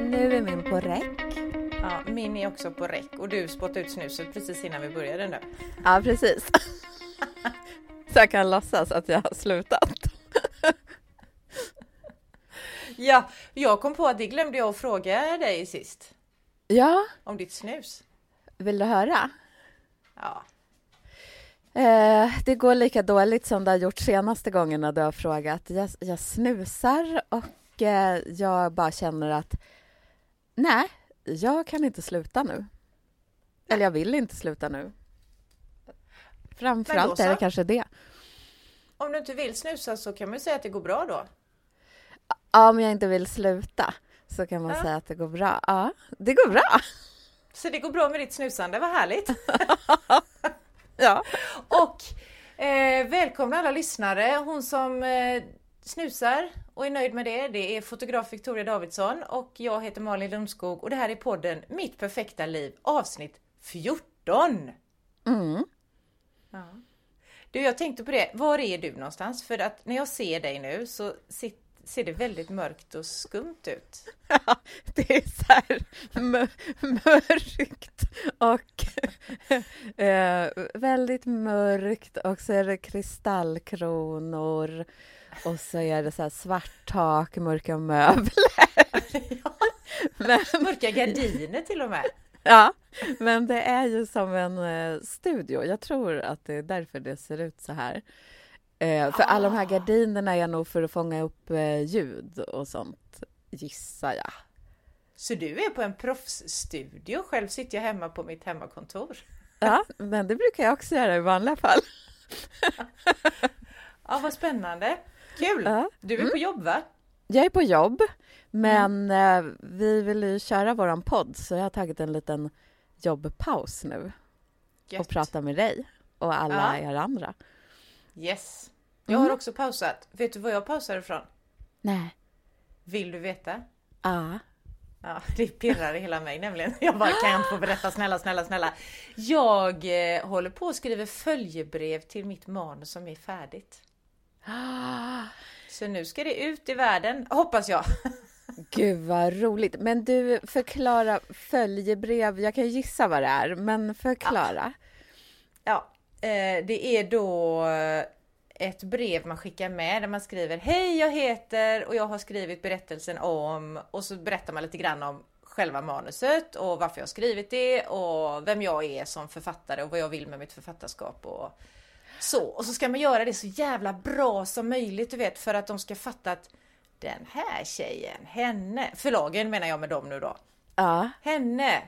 Nu är min på räck. Ja, min är också på räck och du spottade ut snuset precis innan vi började nu. Ja, precis. Så jag kan låtsas att jag har slutat. Ja, jag kom på att det glömde jag att fråga dig sist. Ja, Om ditt snus. vill du höra? Ja, Eh, det går lika dåligt som det har gjort senaste gångerna du har frågat. Jag, jag snusar och eh, jag bara känner att nej, jag kan inte sluta nu. Eller jag vill inte sluta nu. Framförallt är det kanske det. om du inte vill snusa så kan man ju säga att det går bra då. Ja, Om jag inte vill sluta så kan man Ja. säga att det går bra. Ja, det går bra. Så det går bra med ditt snusande, vad härligt! Ja. Och eh, välkomna alla lyssnare. Hon som eh, snusar och är nöjd med det, det är fotograf Victoria Davidsson och jag heter Malin Lundskog och det här är podden Mitt perfekta liv avsnitt 14. Mm. Ja. Du, jag tänkte på det. Var är du någonstans? För att när jag ser dig nu så sit, ser det väldigt mörkt och skumt ut. Det är så här mör- mörkt och eh, väldigt mörkt och så är det kristallkronor och så är det så här svart tak, mörka möbler. Men, Mörka gardiner till och med. ja, men det är ju som en eh, studio. Jag tror att det är därför det ser ut så här. Eh, för alla de här gardinerna är nog för att fånga upp eh, ljud och sånt, gissar jag. Så du är på en proffsstudio. Själv sitter jag hemma på mitt hemmakontor. Ja, men det brukar jag också göra i vanliga fall. Ja, vad spännande. Kul! Ja. Du är på jobb va? Jag är på jobb, men eh, vi vill ju köra våran podd så jag har tagit en liten jobbpaus nu och Gött. prata med dig och alla Ja. er andra. Yes. Jag har också pausat. Vet du vad jag pausade ifrån? Nej. Vill du veta? Ja. Ja, det pirrar i hela mig nämligen. Jag bara, kan jag inte få berätta? Snälla, snälla, snälla. Jag eh, håller på och skriver följebrev till mitt manus som är färdigt. Så nu ska det ut i världen, hoppas jag. Gud vad roligt. Men du, förklara följebrev. Jag kan gissa vad det är, men förklara. Ja, eh, det är då ett brev man skickar med där man skriver Hej jag heter och jag har skrivit berättelsen om och så berättar man lite grann om själva manuset och varför jag har skrivit det och vem jag är som författare och vad jag vill med mitt författarskap och så. Och så ska man göra det så jävla bra som möjligt du vet för att de ska fatta att den här tjejen, henne, förlagen menar jag med dem nu då. Ja. Henne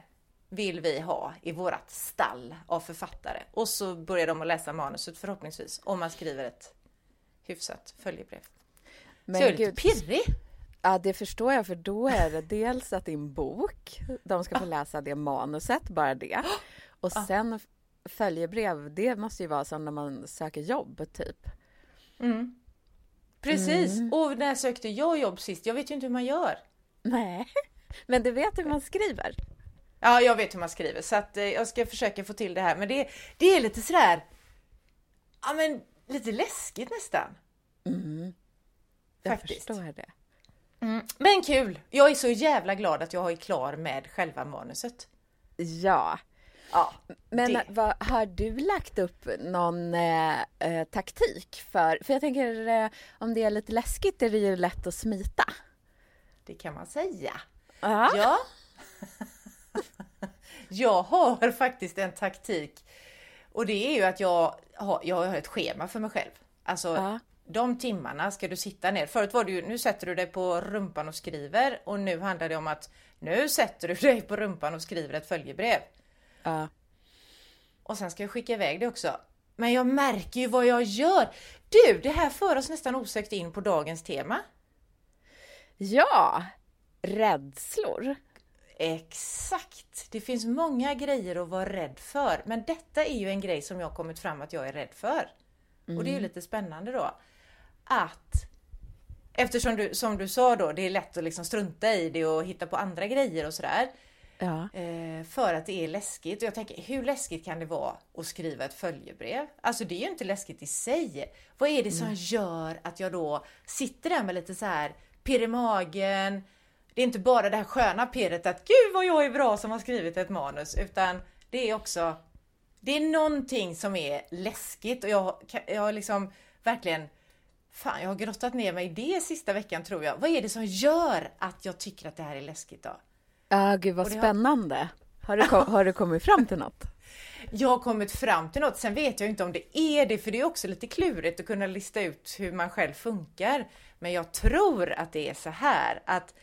vill vi ha i vårat stall av författare. Och så börjar de att läsa manuset förhoppningsvis, om man skriver ett hyfsat följebrev. Men så jag är lite pirrig. Ja, det förstår jag, för då är det dels att din bok, de ska få läsa det manuset, bara det. Och sen f- följebrev, det måste ju vara som när man söker jobb, typ. Precis, och när sökte jag jobb sist? Jag vet ju inte hur man gör. Nej, men du vet hur man skriver. Ja, jag vet hur man skriver så att eh, jag ska försöka få till det här. Men det, det är lite sådär, ja men lite läskigt nästan. Jag Faktiskt. förstår det. Men kul! Jag är så jävla glad att jag är klar med själva manuset. Ja, Ja, men det. vad, har du lagt upp någon eh, eh, taktik för, för jag tänker eh, om det är lite läskigt är det ju lätt att smita. det kan man säga. Ja. Ja. jag har faktiskt en taktik. Och det är ju att jag har, jag har ett schema för mig själv. Alltså Ja. de timmarna ska du sitta ner. Förut var det ju, nu sätter du dig på rumpan och skriver och nu handlar det om att nu sätter du dig på rumpan och skriver ett följebrev. Ja. Och sen ska jag skicka iväg det också. Men jag märker ju vad jag gör. Du, det här för oss nästan osökt in på dagens tema. ja, rädslor. Exakt! Det finns många grejer att vara rädd för, men detta är ju en grej som jag kommit fram att jag är rädd för. Och det är ju lite spännande då. Att eftersom du, som du sa då, det är lätt att liksom strunta i det och hitta på andra grejer och sådär. Ja. Eh, för att det är läskigt. Och jag tänker, hur läskigt kan det vara att skriva ett följebrev? Alltså det är ju inte läskigt i sig. Vad är det som gör att jag då sitter där med lite så här pirr i magen? Det är inte bara det här sköna pirret att gud vad jag är bra som har skrivit ett manus, utan det är också det är någonting som är läskigt och jag, jag har liksom verkligen Fan, jag har grottat ner mig i det sista veckan tror jag. Vad är det som gör att jag tycker att det här är läskigt då? Ja, gud vad har- spännande. Har du, har du kommit fram till något? Jag har kommit fram till något, sen vet jag inte om det är det, för det är också lite klurigt att kunna lista ut hur man själv funkar. Men jag tror att det är så här att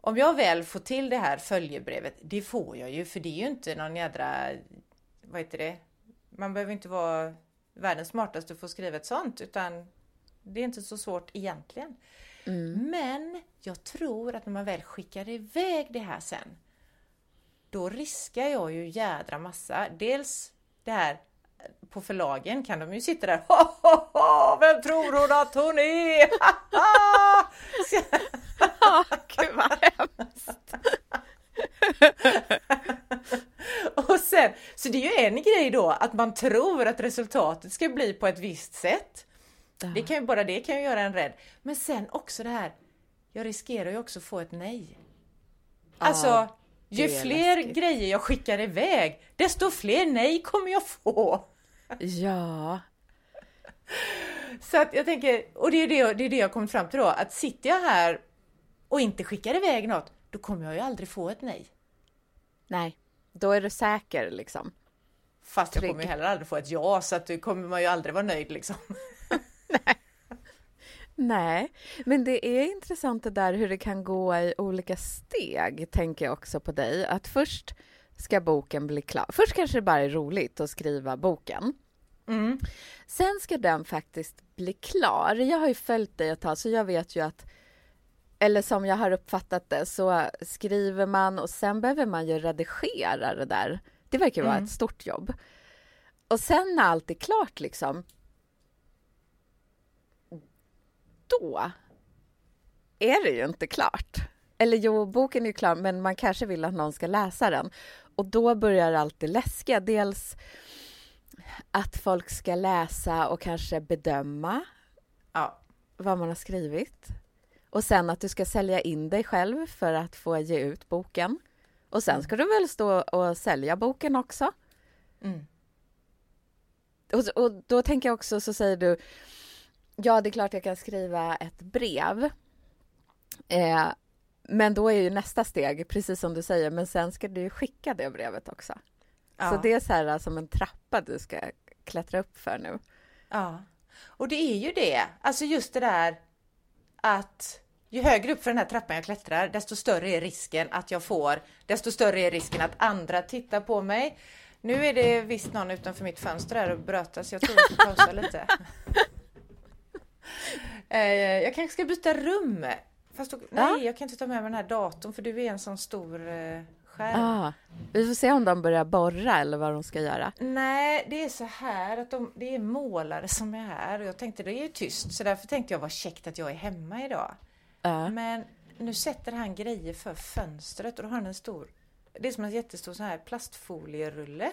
om jag väl får till det här följebrevet, det får jag ju, för det är ju inte någon jädra, vad heter det? Man behöver inte vara världens smartaste för att skriva ett sånt, utan det är inte så svårt egentligen. Men jag tror att när man väl skickar iväg det här sen, då riskar jag ju jädra massa. Dels det här på förlagen kan de ju sitta där. Ho, ho, ho, vem tror hon att hon är? Ja, gud vad hemskt. Och sen, så det är ju en grej då att man tror att resultatet ska bli på ett visst sätt. Det kan ju, bara det kan ju göra en rädd. Men sen också det här, jag riskerar ju också få ett nej. Alltså, ju fler läskigt. grejer jag skickar iväg, desto fler nej kommer jag få. Ja, Så att jag tänker, och det är det, det är det jag kommit fram till då, att sitter jag här och inte skickar iväg något, då kommer jag ju aldrig få ett nej. nej, då är du säker liksom. Fast jag Trygg. kommer ju heller aldrig få ett ja, så att då kommer man ju aldrig vara nöjd liksom. Nej, men det är intressant det där hur det kan gå i olika steg, tänker jag också på dig. Att först ska boken bli klar. Först kanske det bara är roligt att skriva boken. Mm. Sen ska den faktiskt bli klar. Jag har ju följt dig ett tag, så jag vet ju att eller som jag har uppfattat det så skriver man och sen behöver man ju redigera det där. Det verkar vara Mm. ett stort jobb. Och sen när allt är klart liksom. Då är det ju inte klart. Eller jo, boken är ju klar, men man kanske vill att någon ska läsa den. Och då börjar allt det läskiga. Dels att folk ska läsa och kanske bedöma Ja, vad man har skrivit. Och sen att du ska sälja in dig själv för att få ge ut boken. Och sen ska du väl stå och sälja boken också. Mm. Och, och då tänker jag också, så säger du, ja det är klart jag kan skriva ett brev. Eh, men då är ju nästa steg, precis som du säger, men sen ska du skicka det brevet också. ja. Så det är så här som en trappa du ska klättra upp för nu. Ja, och det är ju det. Alltså just det där att ju högre upp för den här trappan jag klättrar, desto större är risken att jag får, desto större är risken att andra tittar på mig. Nu är det visst någon utanför mitt fönster här och brötas, jag tror vi får pausa lite. Eh, jag kanske ska byta rum. Fast då, nej, jag kan inte ta med mig den här datorn för du är en sån stor skärm. Ah, vi får se om de börjar borra eller vad de ska göra. Nej, det är så här att de, det är målare som är här och jag tänkte det är ju tyst så därför tänkte jag vad käckt att jag är hemma idag. Ja. Men nu sätter han grejer för fönstret och då har han en stor, det är som en jättestor sån här plastfolierulle.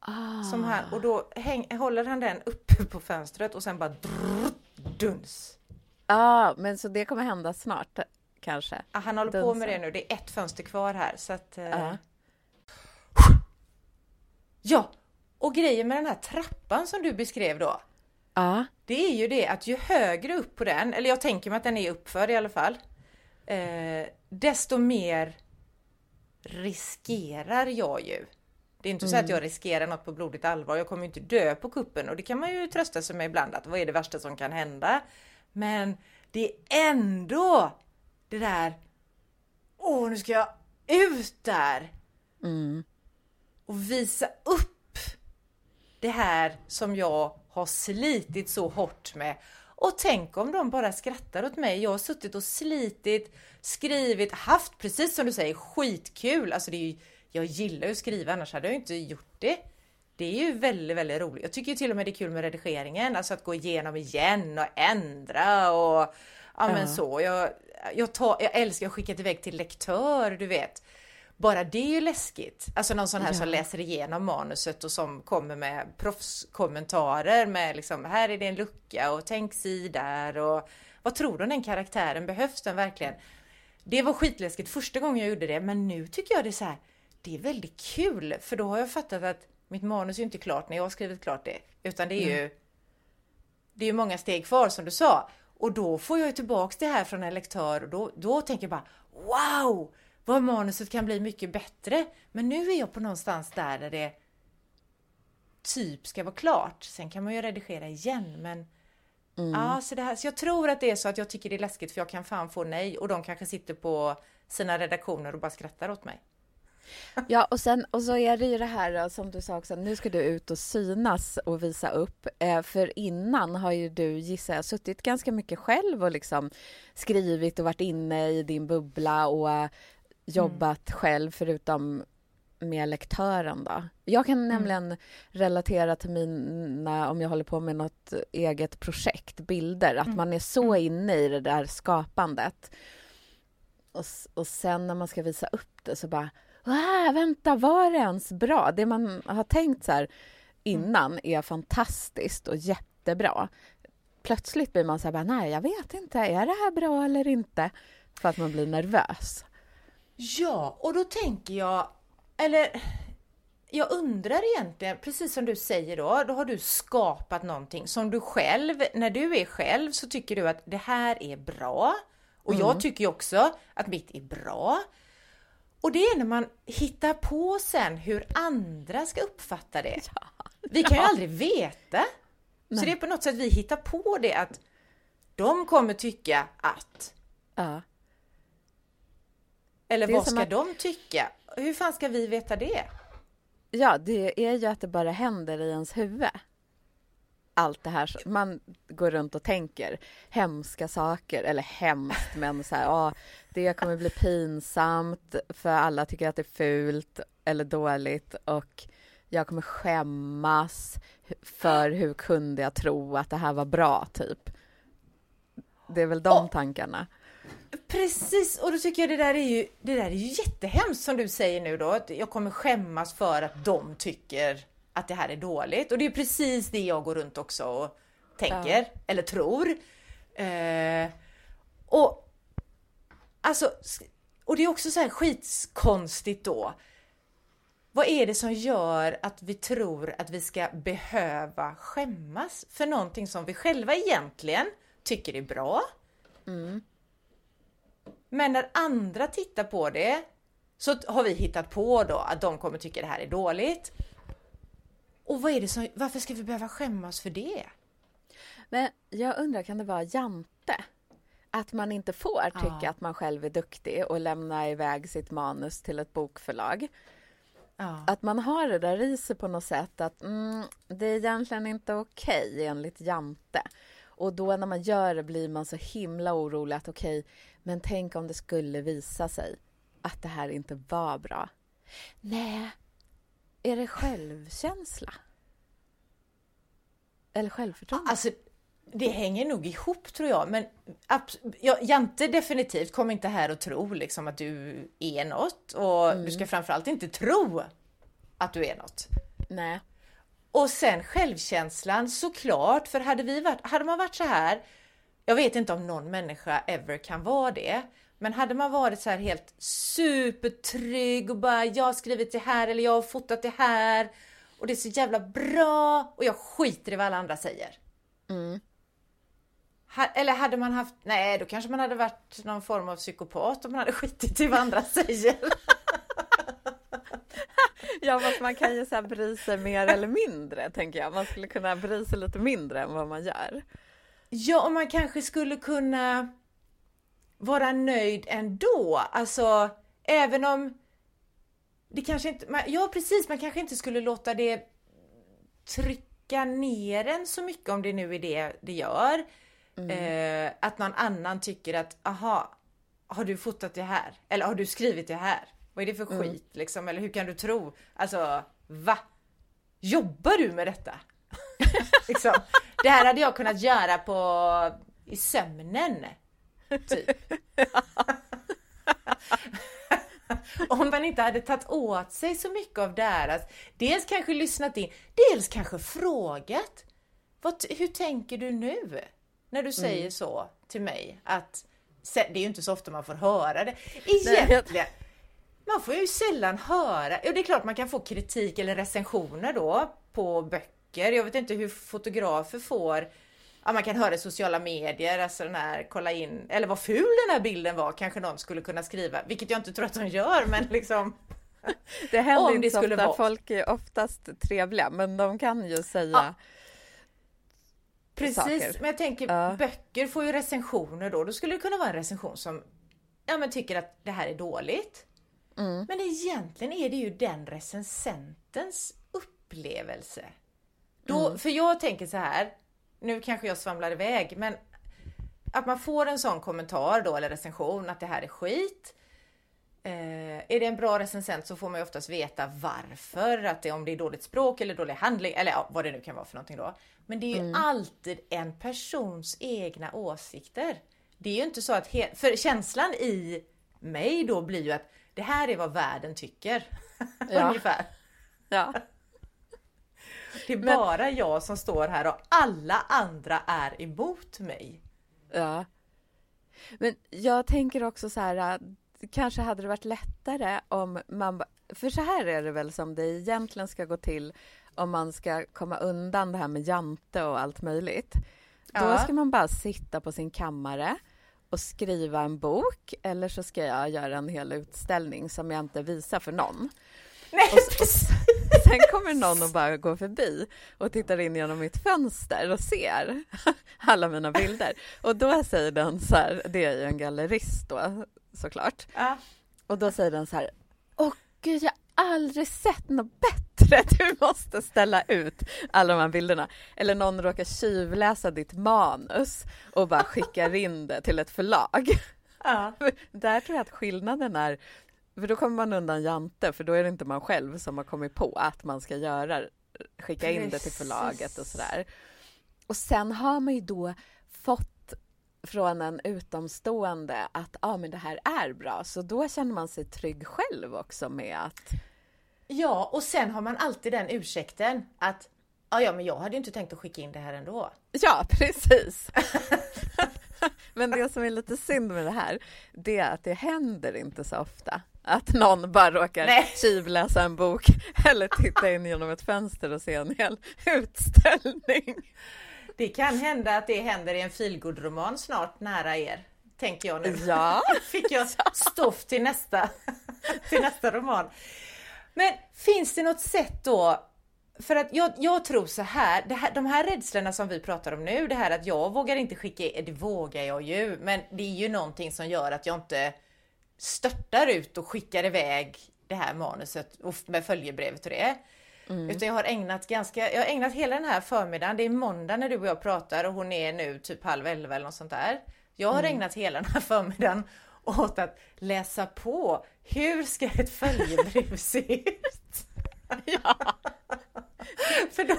Ah. Som han, och då häng, håller han den uppe på fönstret och sen bara drrrt, duns. Ja, men så det kommer hända snart kanske? Ah, Han håller på Dunsar. med det nu, det är ett fönster kvar här så att... eh, Ja. Ja, och grejen med den här trappan som du beskrev då. Ja. Det är ju det att ju högre upp på den, eller jag tänker mig att den är uppför i alla fall, eh, desto mer riskerar jag ju. Det är inte så att jag riskerar något på blodigt allvar, jag kommer ju inte dö på kuppen och det kan man ju trösta sig med ibland att vad är det värsta som kan hända? Men det är ändå det där, åh nu ska jag ut där Mm. och visa upp det här som jag har slitit så hårt med. Och tänk om de bara skrattar åt mig. Jag har suttit och slitit, skrivit, haft precis som du säger skitkul. Alltså det är ju, jag gillar ju att skriva annars hade jag inte gjort det. Det är ju väldigt, väldigt roligt. Jag tycker ju till och med det är kul med redigeringen, alltså att gå igenom igen och ändra och ja, men Ja. så. Jag, jag, tar, jag älskar att skicka iväg till lektör, du vet. bara det är ju läskigt. Alltså någon sån här Ja. som läser igenom manuset och som kommer med proffskommentarer med liksom, här är det en lucka och tänk si där och vad tror du om den karaktären? Behövs den verkligen? Det var skitläskigt första gången jag gjorde det, men nu tycker jag det är så här, det är väldigt kul, för då har jag fattat att mitt manus är inte klart när jag har skrivit klart det, utan det är ju det är ju många steg kvar som du sa. Och då får jag tillbaks det här från en lektör och då, då tänker jag bara Wow! Vad manuset kan bli mycket bättre. Men nu är jag på någonstans där, där det typ ska vara klart. Sen kan man ju redigera igen men Ja, så, det här, så jag tror att det är så att jag tycker det är läskigt för jag kan fan få nej och de kanske sitter på sina redaktioner och bara skrattar åt mig. Ja, och sen och så är det ju det här som du sa också, nu ska du ut och synas och visa upp. Eh, för innan har ju du, gissar jag, suttit ganska mycket själv och liksom skrivit och varit inne i din bubbla och eh, jobbat själv förutom med lektören då. Jag kan nämligen relatera till mina, om jag håller på med något eget projekt, bilder, att man är så inne i det där skapandet. Och, och sen när man ska visa upp det så bara, ah, vänta, var det ens bra? Det man har tänkt så här innan är fantastiskt och jättebra. Plötsligt blir man så här, nej, jag vet inte, är det här bra eller inte? För att man blir nervös. Ja, och då tänker jag, eller jag undrar egentligen, precis som du säger då, då har du skapat någonting som du själv, när du är själv så tycker du att det här är bra. Och jag tycker ju också att mitt är bra. Och det är när man hittar på sen hur andra ska uppfatta det. Vi kan ju aldrig veta. Så det är på något sätt vi hittar på det att de kommer tycka att Ja. eller vad ska att- de tycka? Hur fan ska vi veta det? Ja, det är ju att det bara händer i ens huvud. Allt det här man går runt och tänker hemska saker, eller hemskt, men så här, ja, det kommer bli pinsamt för alla tycker att det är fult eller dåligt och jag kommer skämmas för hur kunde jag tro att det här var bra, typ. Det är väl de Och- tankarna. Precis, och då tycker jag det där är ju, det där är ju jättehemskt som du säger nu då, att jag kommer skämmas för att de tycker att det här är dåligt. Och det är precis det jag går runt också och tänker, eller tror. Eh, och alltså, och det är också så här skitkonstigt då. Vad är det som gör att vi tror att vi ska behöva skämmas för någonting som vi själva egentligen tycker är bra? Men när andra tittar på det så har vi hittat på då att de kommer tycka det här är dåligt. Och vad är det som, varför ska vi behöva skämmas för det? Men jag undrar, kan det vara jante? Att man inte får tycka Ja. att man själv är duktig och lämna iväg sitt manus till ett bokförlag. Ja. Att man har det där i sig på något sätt att mm, det är egentligen inte okej enligt jante. Och då när man gör det blir man så himla orolig att okej, men tänk om det skulle visa sig att det här inte var bra. Nej, är det självkänsla? Eller självförtroende? Alltså, det hänger nog ihop tror jag, men ja, Jante definitivt kommer inte här och tro liksom att du är något. Och du ska framförallt inte tro att du är något. Nej. Och sen självkänslan såklart, för hade, vi varit, hade man varit så här, jag vet inte om någon människa ever kan vara det, men hade man varit så här helt supertrygg och bara jag har skrivit det här eller jag har fotat det här. Och det är så jävla bra och jag skiter i vad alla andra säger. Ha, eller hade man haft, nej då kanske man hade varit någon form av psykopat om man hade skitit i vad andra säger. Ja, fast man kan ju så här bry sig mer eller mindre, tänker jag. Man skulle kunna bry sig lite mindre än vad man gör. Ja, och man kanske skulle kunna vara nöjd ändå. Alltså, även om det kanske inte... Man, ja, precis. Man kanske inte skulle låta det trycka ner en så mycket om det nu är det det gör. Eh, att någon annan tycker att, aha, har du fotat det här? Eller har du skrivit det här? Vad är det för skit liksom? Eller hur kan du tro? Alltså, va? Jobbar du med detta? liksom. Det här hade jag kunnat göra på i sömnen. Typ. om man inte hade tagit åt sig så mycket av deras, dels kanske lyssnat in, dels kanske frågat. Vad, hur tänker du nu? När du säger mm. så till mig att det är ju inte så ofta man får höra det. Egentligen, man får ju sällan höra, och det är klart man kan få kritik eller recensioner då på böcker. Jag vet inte hur fotografer får ja, man kan höra i sociala medier, alltså den här, kolla in, eller vad ful den här bilden var, kanske någon skulle kunna skriva, vilket jag inte tror att de gör, men liksom Det händer inte så ofta, vara... folk är oftast trevliga, men de kan ju säga ja. Precis, saker. men jag tänker ja. böcker får ju recensioner då, då skulle det kunna vara en recension som ja, men tycker att det här är dåligt. Mm. Men egentligen är det ju den recensentens upplevelse. Då, mm. För jag tänker så här, nu kanske jag svamlar iväg, men att man får en sån kommentar då eller recension att det här är skit. Eh, är det en bra recensent så får man ju oftast veta varför, att det, om det är dåligt språk eller dålig handling eller ja, vad det nu kan vara för någonting då. Men det är ju mm. alltid en persons egna åsikter. Det är ju inte så att, för känslan i mig då blir ju att det här är vad världen tycker. Ja. Ungefär. Ja. Det är Men... bara jag som står här och alla andra är emot mig. Ja. Men jag tänker också så här, kanske hade det varit lättare om man... För så här är det väl som det egentligen ska gå till om man ska komma undan det här med jante och allt möjligt. Ja. Då ska man bara sitta på sin kammare och skriva en bok eller så ska jag göra en hel utställning som jag inte visar för någon. Nej, och, och, sen kommer någon och bara går förbi och tittar in genom mitt fönster och ser alla mina bilder. Och då säger den så här, det är ju en gallerist då såklart. Ja. Och då säger den så här, åh gud, jag har aldrig sett något bättre. Du måste ställa ut alla de här bilderna. Eller någon råkar tjuvläsa ditt manus och bara skickar in det till ett förlag. Ja. Där tror jag att skillnaden är för då kommer man undan Jante, för då är det inte man själv som har kommit på att man ska göra, skicka Precis. in det till förlaget och sådär. Och sen har man ju då fått från en utomstående att ah, men det här är bra, så då känner man sig trygg själv också med att... Ja, och sen har man alltid den ursäkten att ah, ja, men jag hade inte tänkt att skicka in det här ändå. Ja, precis. men det som är lite synd med det här, det är att det händer inte så ofta att någon bara råkar tjuvläsa en bok eller titta in genom ett fönster och se en hel utställning. Det kan hända att det händer i en feelgood-roman snart nära er, tänker jag nu. Ja. Fick jag stoff till nästa, till nästa roman. Men finns det något sätt då för att jag, jag tror så här, här, de här rädslorna som vi pratar om nu, det här att jag vågar inte skicka, det vågar jag ju, men det är ju någonting som gör att jag inte störtar ut och skickar iväg det här manuset med följebrevet och det. Mm. Utan jag har ägnat ganska, jag har ägnat hela den här förmiddagen, det är måndag när du och jag pratar och hon är nu typ halv elva eller något sånt där. Jag har mm. ägnat hela den här förmiddagen åt att läsa på. Hur ska ett följebrev se ut? ja. För då,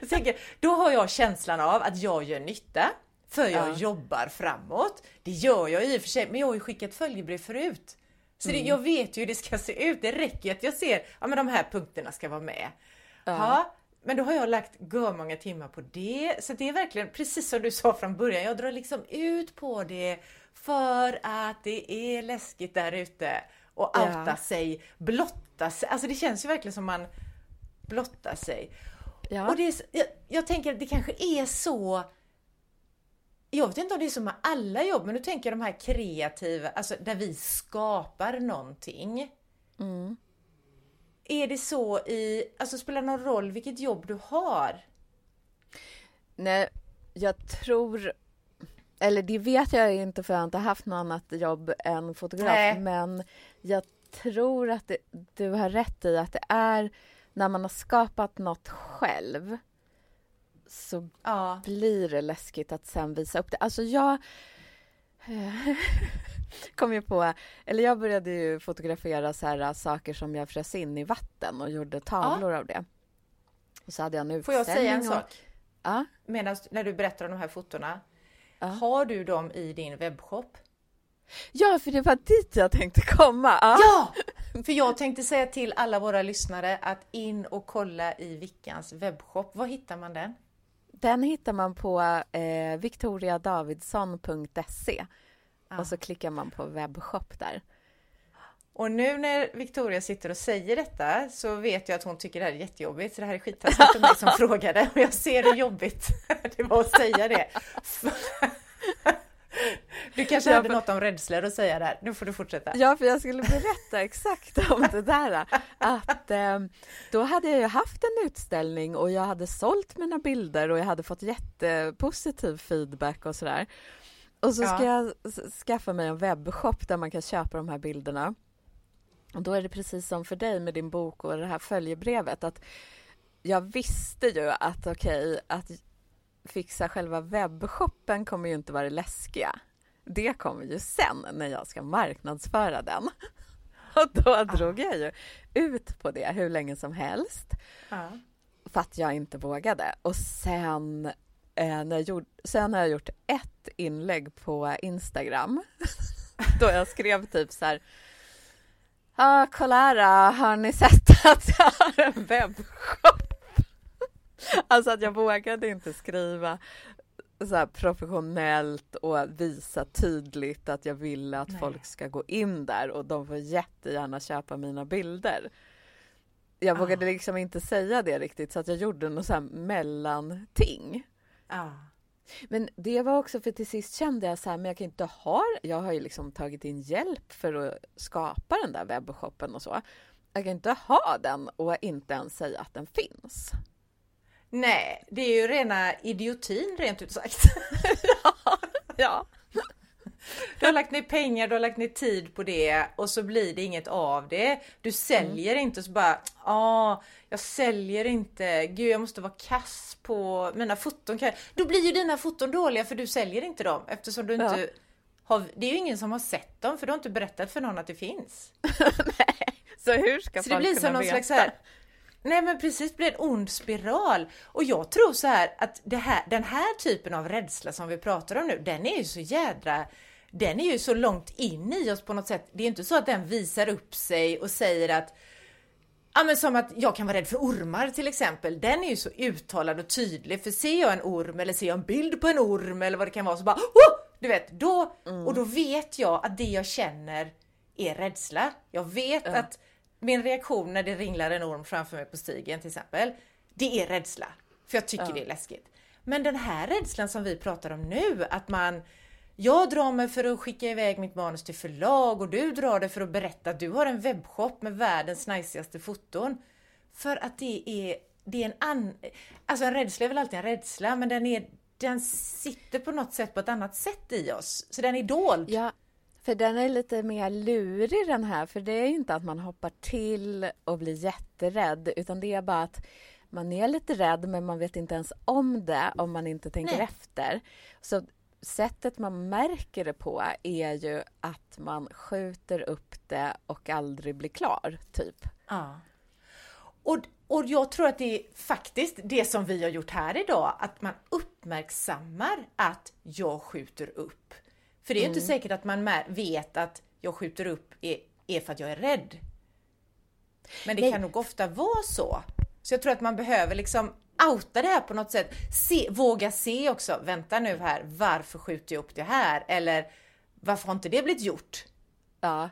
jag tänker, då har jag känslan av att jag gör nytta. För jag ja. jobbar framåt. Det gör jag i och för sig, men jag har ju skickat följebrev förut. Så mm. det, jag vet ju hur det ska se ut. Det räcker att jag ser, ja men de här punkterna ska vara med. Ja. ja men då har jag lagt många timmar på det. Så det är verkligen precis som du sa från början. Jag drar liksom ut på det för att det är läskigt där ute. Och outa ja. sig, blotta sig. Alltså det känns ju verkligen som man blottar sig. Ja. Och det är, jag, jag tänker att det kanske är så jag vet inte om det är så med alla jobb, men nu tänker jag de här kreativa, alltså där vi skapar någonting. Mm. Är det så i, alltså spelar det någon roll vilket jobb du har? Nej, jag tror, eller det vet jag inte för jag har inte haft något annat jobb än fotograf, Nej. men jag tror att det, du har rätt i att det är när man har skapat något själv så ja. blir det läskigt att sen visa upp det. Alltså jag kom ju på, eller jag började ju fotografera så här saker som jag frös in i vatten och gjorde tavlor ja. av det. Och så hade jag en. Får jag säga en sak? Ja? Medan när du berättar om de här fotona. Ja. Har du dem i din webbshop? Ja, för det var dit jag tänkte komma. Ja! Ja! För jag tänkte säga till alla våra lyssnare att in och kolla i Vickans webbshop. Var hittar man den? Den hittar man på eh, victoriadavidsson.se Ja. och så klickar man på webbshop där. Och nu när Victoria sitter och säger detta så vet jag att hon tycker det här är jättejobbigt. Så det här är skittaskigt för mig som frågade och jag ser hur jobbigt det var att säga det. Du kanske hade för- något om rädslor att säga där. Nu får du fortsätta. Ja, för jag skulle berätta exakt om det där. Att eh, då hade jag ju haft en utställning och jag hade sålt mina bilder och jag hade fått jättepositiv feedback och sådär. Och så ska Ja. jag skaffa mig en webbshop där man kan köpa de här bilderna. Och då är det precis som för dig med din bok och det här följebrevet att jag visste ju att okej, att fixa själva webbshoppen kommer ju inte vara det läskiga. Det kommer ju sen när jag ska marknadsföra den. Och då drog jag ju ut på det hur länge som helst Ja. för att jag inte vågade. Och sen, eh, när jag gjorde, sen har jag gjort ett inlägg på Instagram då jag skrev typ så här Ja, kolla här, har ni sett att jag har en webbshop? Alltså att jag vågade inte skriva så professionellt och visa tydligt att jag ville att Nej. folk ska gå in där och de får jättegärna köpa mina bilder. Jag vågade Ah. liksom inte säga det riktigt så att jag gjorde något så här mellanting. Ja. Men det var också för till sist kände jag så här, men jag kan inte ha, jag har ju liksom tagit in hjälp för att skapa den där webbshoppen och så. Jag kan inte ha den och inte ens säga att den finns. Nej, det är ju rena idiotin rent ut sagt. Ja. Du har lagt ner pengar, du har lagt ner tid på det och så blir det inget av det. Du säljer inte och så bara, ja, jag säljer inte. Gud, jag måste vara kass på mina foton. Då blir ju dina foton dåliga för du säljer inte dem eftersom du inte Ja. har, det är ju ingen som har sett dem för du har inte berättat för någon att det finns. Så hur ska Så det folk blir kunna som någon veta? slags här, Nej men precis, det blir en ond spiral. Och jag tror så här att det här, den här typen av rädsla som vi pratar om nu, den är ju så jädra den är ju så långt in i oss på något sätt. Det är inte så att den visar upp sig och säger att Ja men som att jag kan vara rädd för ormar till exempel. Den är ju så uttalad och tydlig. För ser jag en orm eller ser jag en bild på en orm eller vad det kan vara så bara oh! Du vet, då, och då vet jag att det jag känner är rädsla. Jag vet Ja. att min reaktion när det ringlar en orm framför mig på stigen till exempel, det är rädsla. För jag tycker Ja. det är läskigt. Men den här rädslan som vi pratar om nu, att man jag drar mig för att skicka iväg mitt manus till förlag och du drar dig för att berätta att du har en webbshop med världens najsigaste foton. För att det är, det är en an... Alltså en rädsla är väl alltid en rädsla, men den, är, den sitter på något sätt på ett annat sätt i oss. Så den är dold. Ja, för den är lite mer lurig den här, för det är inte att man hoppar till och blir jätterädd, utan det är bara att man är lite rädd, men man vet inte ens om det om man inte tänker Nej. efter. Så sättet man märker det på är ju att man skjuter upp det och aldrig blir klar, typ. Ja. Och, och jag tror att det är faktiskt det som vi har gjort här idag, att man uppmärksammar att jag skjuter upp. För det är ju inte säkert att man vet att jag skjuter upp är, är för att jag är rädd. Men det Nej. kan nog ofta vara så. Så jag tror att man behöver liksom outa det här på något sätt. Se, våga se också, vänta nu här, varför skjuter jag upp det här? Eller varför har inte det blivit gjort? Ja.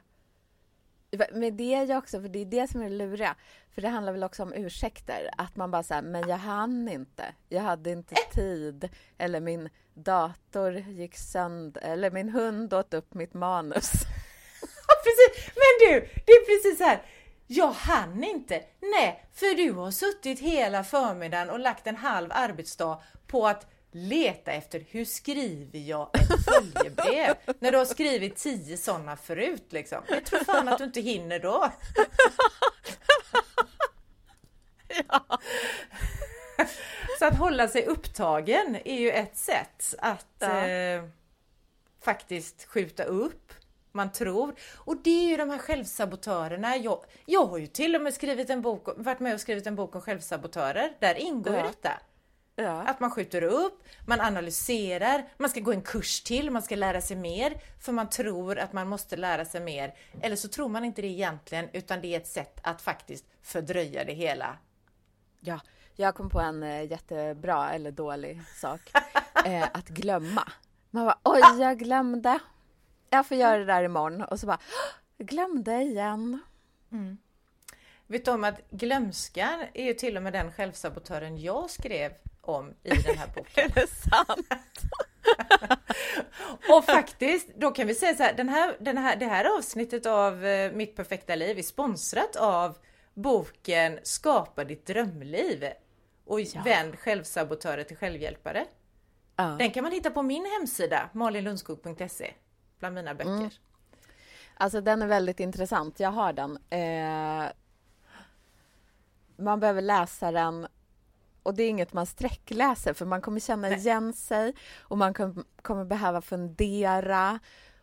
Men det är ju också, för det är det som är det luriga. För det handlar väl också om ursäkter. Att man bara säger, men jag hann inte. Jag hade inte tid. Eller min dator gick sönder. Eller min hund åt upp mitt manus. Precis. Men du, det är precis så här. Jag hann inte. Nej, för du har suttit hela förmiddagen och lagt en halv arbetsdag på att leta efter hur skriver jag ett följebrev? När du har skrivit tio sådana förut liksom. Jag tror fan att du inte hinner då. Så att hålla sig upptagen är ju ett sätt att Ja. eh, faktiskt skjuta upp. Man tror. Och det är ju de här självsabotörerna. Jag, jag har ju till och med skrivit en bok, varit med och skrivit en bok om självsabotörer. Där ingår ju Ja. detta. Ja. Att man skjuter upp, man analyserar, man ska gå en kurs till, man ska lära sig mer för man tror att man måste lära sig mer. Eller så tror man inte det egentligen utan det är ett sätt att faktiskt fördröja det hela. Ja, jag kom på en eh, jättebra eller dålig sak. eh, att glömma. Man bara, oj, jag glömde. Jag får göra det där imorgon. Och så bara, "Åh, jag glömde igen. Vet du om att glömskan är ju till och med den självsabotören jag skrev om i den här boken. Är det sant? Och faktiskt, då kan vi säga så här, den här, den här, det här avsnittet av eh, Mitt perfekta liv är sponsrat av boken Skapa ditt drömliv och vänd självsabotörer till självhjälpare. Ja. Den kan man hitta på min hemsida malinlundskog.se bland mina böcker. Alltså den är väldigt intressant. Jag har den. Eh, man behöver läsa den och det är inget man sträckläser för man kommer känna igen sig och man kom, kommer behöva fundera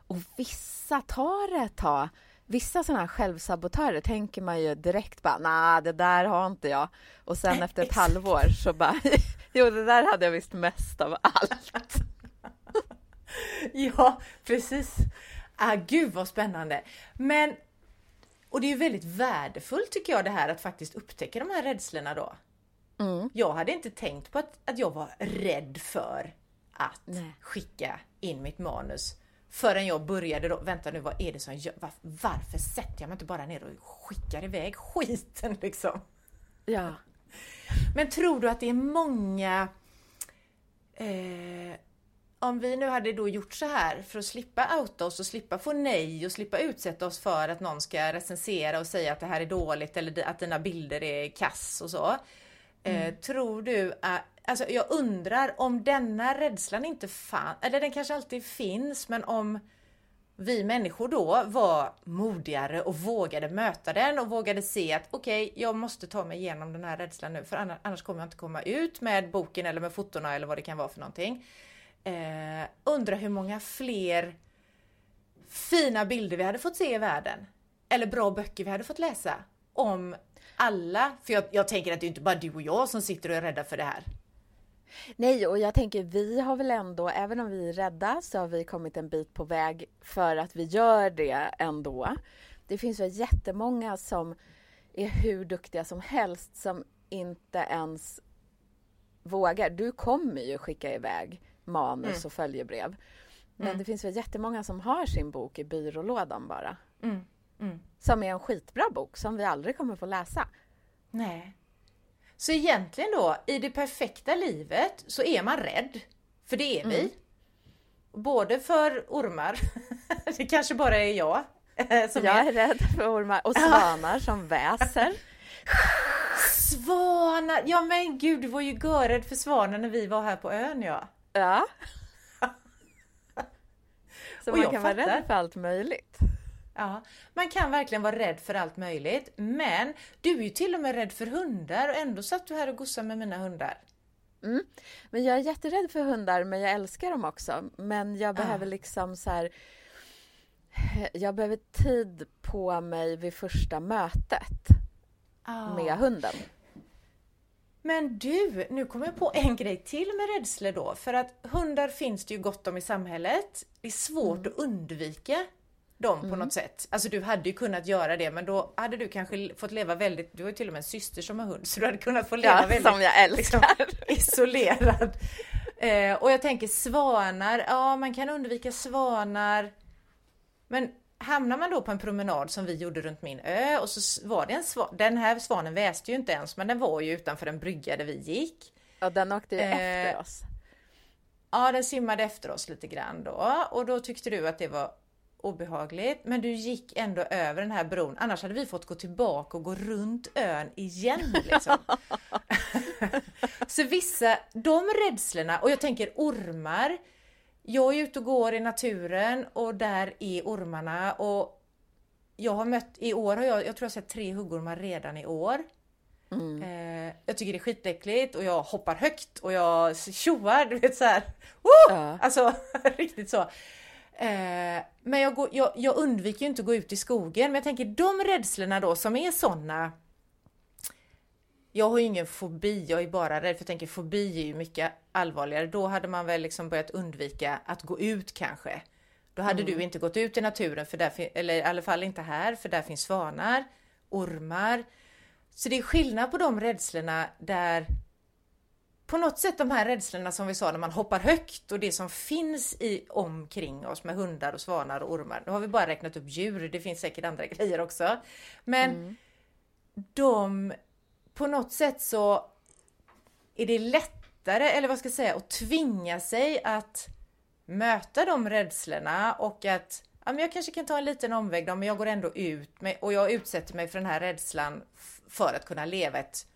och vissa tar det ett tag. Vissa sådana här självsabotörer tänker man ju direkt bara, nej det där har inte jag. Och sen efter ett halvår så bara, jo det där hade jag visst mest av allt. Ja, precis. Ah, gud vad spännande. Men, och det är ju väldigt värdefullt tycker jag det här att faktiskt upptäcka de här rädslorna då. Mm. Jag hade inte tänkt på att, att jag var rädd för att Nej. skicka in mitt manus förrän jag började då, vänta nu vad är det som gör, var, varför sätter jag mig inte bara ner och skickar iväg skiten liksom? Ja. Men tror du att det är många eh, om vi nu hade då gjort så här för att slippa outa oss och slippa få nej och slippa utsätta oss för att någon ska recensera och säga att det här är dåligt eller att dina bilder är kass och så. Eh, tror du att, alltså jag undrar om denna rädslan inte fanns, eller den kanske alltid finns, men om vi människor då var modigare och vågade möta den och vågade se att okej, jag måste ta mig igenom den här rädslan nu för annars kommer jag inte komma ut med boken eller med fotona eller vad det kan vara för någonting. Eh, undrar hur många fler fina bilder vi hade fått se i världen. Eller bra böcker vi hade fått läsa. Om alla, för jag, jag tänker att det är inte bara du och jag som sitter och är rädda för det här. Nej, och jag tänker vi har väl ändå, även om vi är rädda, så har vi kommit en bit på väg för att vi gör det ändå. Det finns väl jättemånga som är hur duktiga som helst som inte ens vågar. Du kommer ju skicka iväg manus och följebrev. Men det finns väl jättemånga som har sin bok i byrålådan bara. Mm, mm. Som är en skitbra bok som vi aldrig kommer få läsa. Nej. Så egentligen då, i det perfekta livet så är man rädd. För det är vi. Både för ormar, det kanske bara är jag eh, som Jag är. är rädd för ormar och svanar som väser. Svanar! Ja men gud, du var ju görrädd för svanar när vi var här på ön ja. Ja. Så Och man jag kan vara fattar. rädd för allt möjligt. Ja, man kan verkligen vara rädd för allt möjligt. Men du är ju till och med rädd för hundar och ändå satt du här och gossade med mina hundar. Men jag är jätterädd för hundar, men jag älskar dem också. Men jag behöver liksom så här... Jag behöver tid på mig vid första mötet med hunden. Men du, nu kommer jag på en grej till med rädslor då. För att hundar finns det ju gott om i samhället. Det är svårt att undvika dem på något sätt. Alltså du hade ju kunnat göra det men då hade du kanske fått leva väldigt, du har ju till och med en syster som har hund, så du hade kunnat få leva Ja, väldigt som jag älskar. isolerad. Eh, och jag tänker svanar, ja man kan undvika svanar. Men hamnar man då på en promenad som vi gjorde runt min ö och så var det en svan, den här svanen väste ju inte ens men den var ju utanför en brygga där vi gick. Och den åkte ju Eh, efter oss. Ja, den simmade efter oss lite grann då och då tyckte du att det var obehagligt. Men du gick ändå över den här bron. Annars hade vi fått gå tillbaka och gå runt ön igen. Liksom. Så vissa, de rädslorna, och jag tänker ormar. Jag är ute och går i naturen och där är ormarna och jag har mött, i år har jag, jag tror jag sett tre huggormar redan i år. Eh, jag tycker det är skitäckligt och jag hoppar högt och jag tjoar, du vet så här. Woo! Ja. Alltså riktigt så. Eh, men jag, går, jag, jag undviker ju inte att gå ut i skogen, men jag tänker de rädslorna då som är såna jag har ju ingen fobi, jag är bara rädd, för jag tänker fobi är ju mycket allvarligare. Då hade man väl liksom börjat undvika att gå ut kanske. Då hade mm. du inte gått ut i naturen, för där, eller i alla fall inte här, för där finns svanar, ormar. Så det är skillnad på de rädslorna där på något sätt de här rädslorna som vi sa när man hoppar högt och det som finns i omkring oss med hundar och svanar och ormar. Nu har vi bara räknat upp djur, det finns säkert andra grejer också. Men mm. de, på något sätt så är det lättare, eller vad ska jag säga, att tvinga sig att möta de rädslorna och att ja, men jag kanske kan ta en liten omväg då, men jag går ändå ut med, och jag utsätter mig för den här rädslan för att kunna leva ett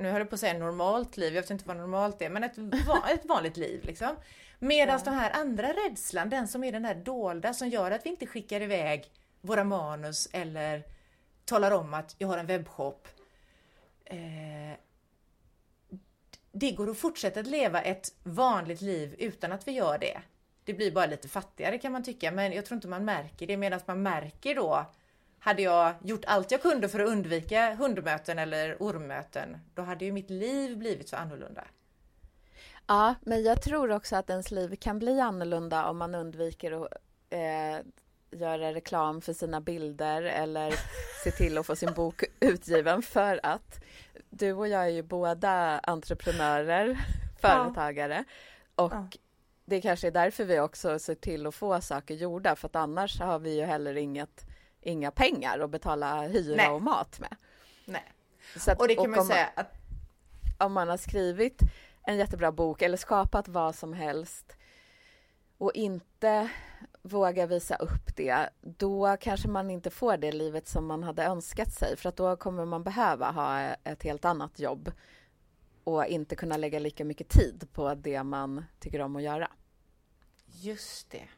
nu höll jag på att säga normalt liv, jag vet inte vad normalt är, men ett, ett vanligt liv liksom. Medan ja. den här andra rädslan, den som är den här dolda som gör att vi inte skickar iväg våra manus eller talar om att jag har en webbshop. Eh, det går att fortsätta att leva ett vanligt liv utan att vi gör det. Det blir bara lite fattigare kan man tycka, men jag tror inte man märker det medan man märker då hade jag gjort allt jag kunde för att undvika hundmöten eller ormmöten, då hade ju mitt liv blivit så annorlunda. Ja, men jag tror också att ens liv kan bli annorlunda om man undviker att eh, göra reklam för sina bilder eller se till att få sin bok utgiven för att du och jag är ju båda entreprenörer, företagare och ja. det kanske är därför vi också ser till att få saker gjorda för att annars har vi ju heller inget inga pengar att betala hyra Nej. och mat med. Nej. Att, och det kan och man säga att... Om man har skrivit en jättebra bok eller skapat vad som helst och inte vågar visa upp det, då kanske man inte får det livet som man hade önskat sig för att då kommer man behöva ha ett helt annat jobb och inte kunna lägga lika mycket tid på det man tycker om att göra. Just det.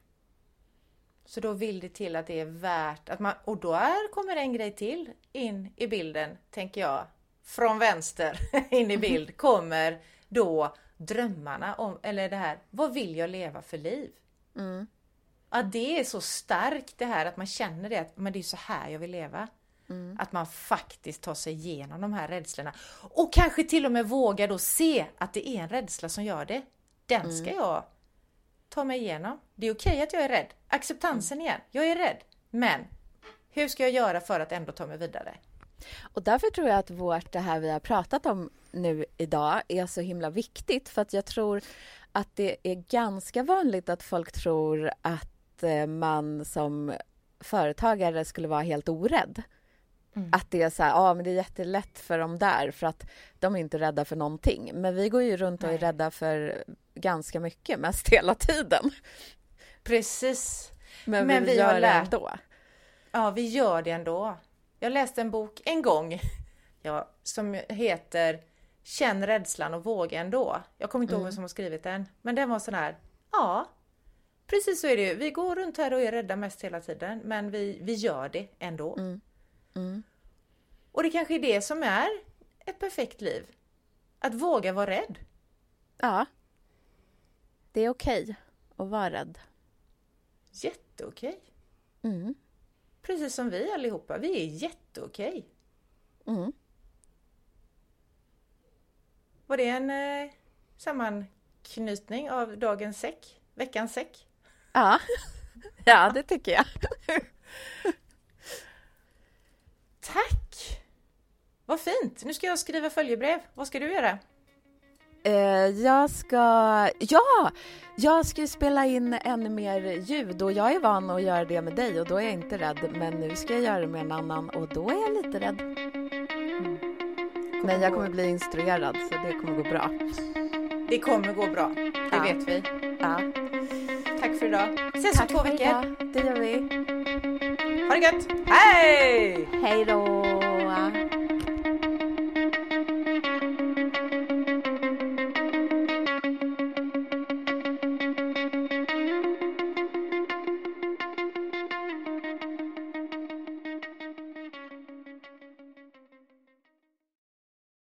Så då vill det till att det är värt att man, och då är, kommer en grej till in i bilden, tänker jag. Från vänster in i bild kommer då drömmarna om, eller det här, vad vill jag leva för liv? Mm. Ja, det är så starkt det här att man känner det, att men det är så här jag vill leva. Mm. Att man faktiskt tar sig igenom de här rädslorna. Och kanske till och med vågar då se att det är en rädsla som gör det. Den ska mm. jag ta mig igenom. Det är okej att jag är rädd. Acceptansen igen. Jag är rädd. Men hur ska jag göra för att ändå ta mig vidare? Och därför tror jag att vårt, det här vi har pratat om nu idag är så himla viktigt för att jag tror att det är ganska vanligt att folk tror att eh, man som företagare skulle vara helt orädd. Mm. Att det är så här, ja men det är jättelätt för dem där för att de är inte rädda för någonting. Men vi går ju runt och är rädda för ganska mycket, mest hela tiden. Precis. Men, men vi, vi gör lärt... det ändå. Ja, vi gör det ändå. Jag läste en bok en gång ja, som heter Känn rädslan och våga ändå. Jag kommer inte mm. ihåg vem som har skrivit den, men den var sån här, ja, precis så är det ju. Vi går runt här och är rädda mest hela tiden, men vi, vi gör det ändå. Mm. Mm. Och det kanske är det som är ett perfekt liv. Att våga vara rädd. Ja. Det är okej okay att vara rädd. Jätteokej. Mm. Precis som vi allihopa. Vi är jätteokej. Mm. Var det en eh, sammanknytning av dagens säck? Veckans säck? Ja, ja det tycker jag. Tack! Vad fint! Nu ska jag skriva följebrev. Vad ska du göra? Uh, jag ska... Ja! Jag ska spela in ännu mer ljud och jag är van att göra det med dig och då är jag inte rädd. Men nu ska jag göra det med en annan och då är jag lite rädd. Mm. Men jag kommer bli instruerad så det kommer gå bra. Det kommer gå bra, det ja. vet vi. Ja. Tack för idag. Ses om två veckor. Idag. Det gör vi. Ha det gött! Hej! Hej då!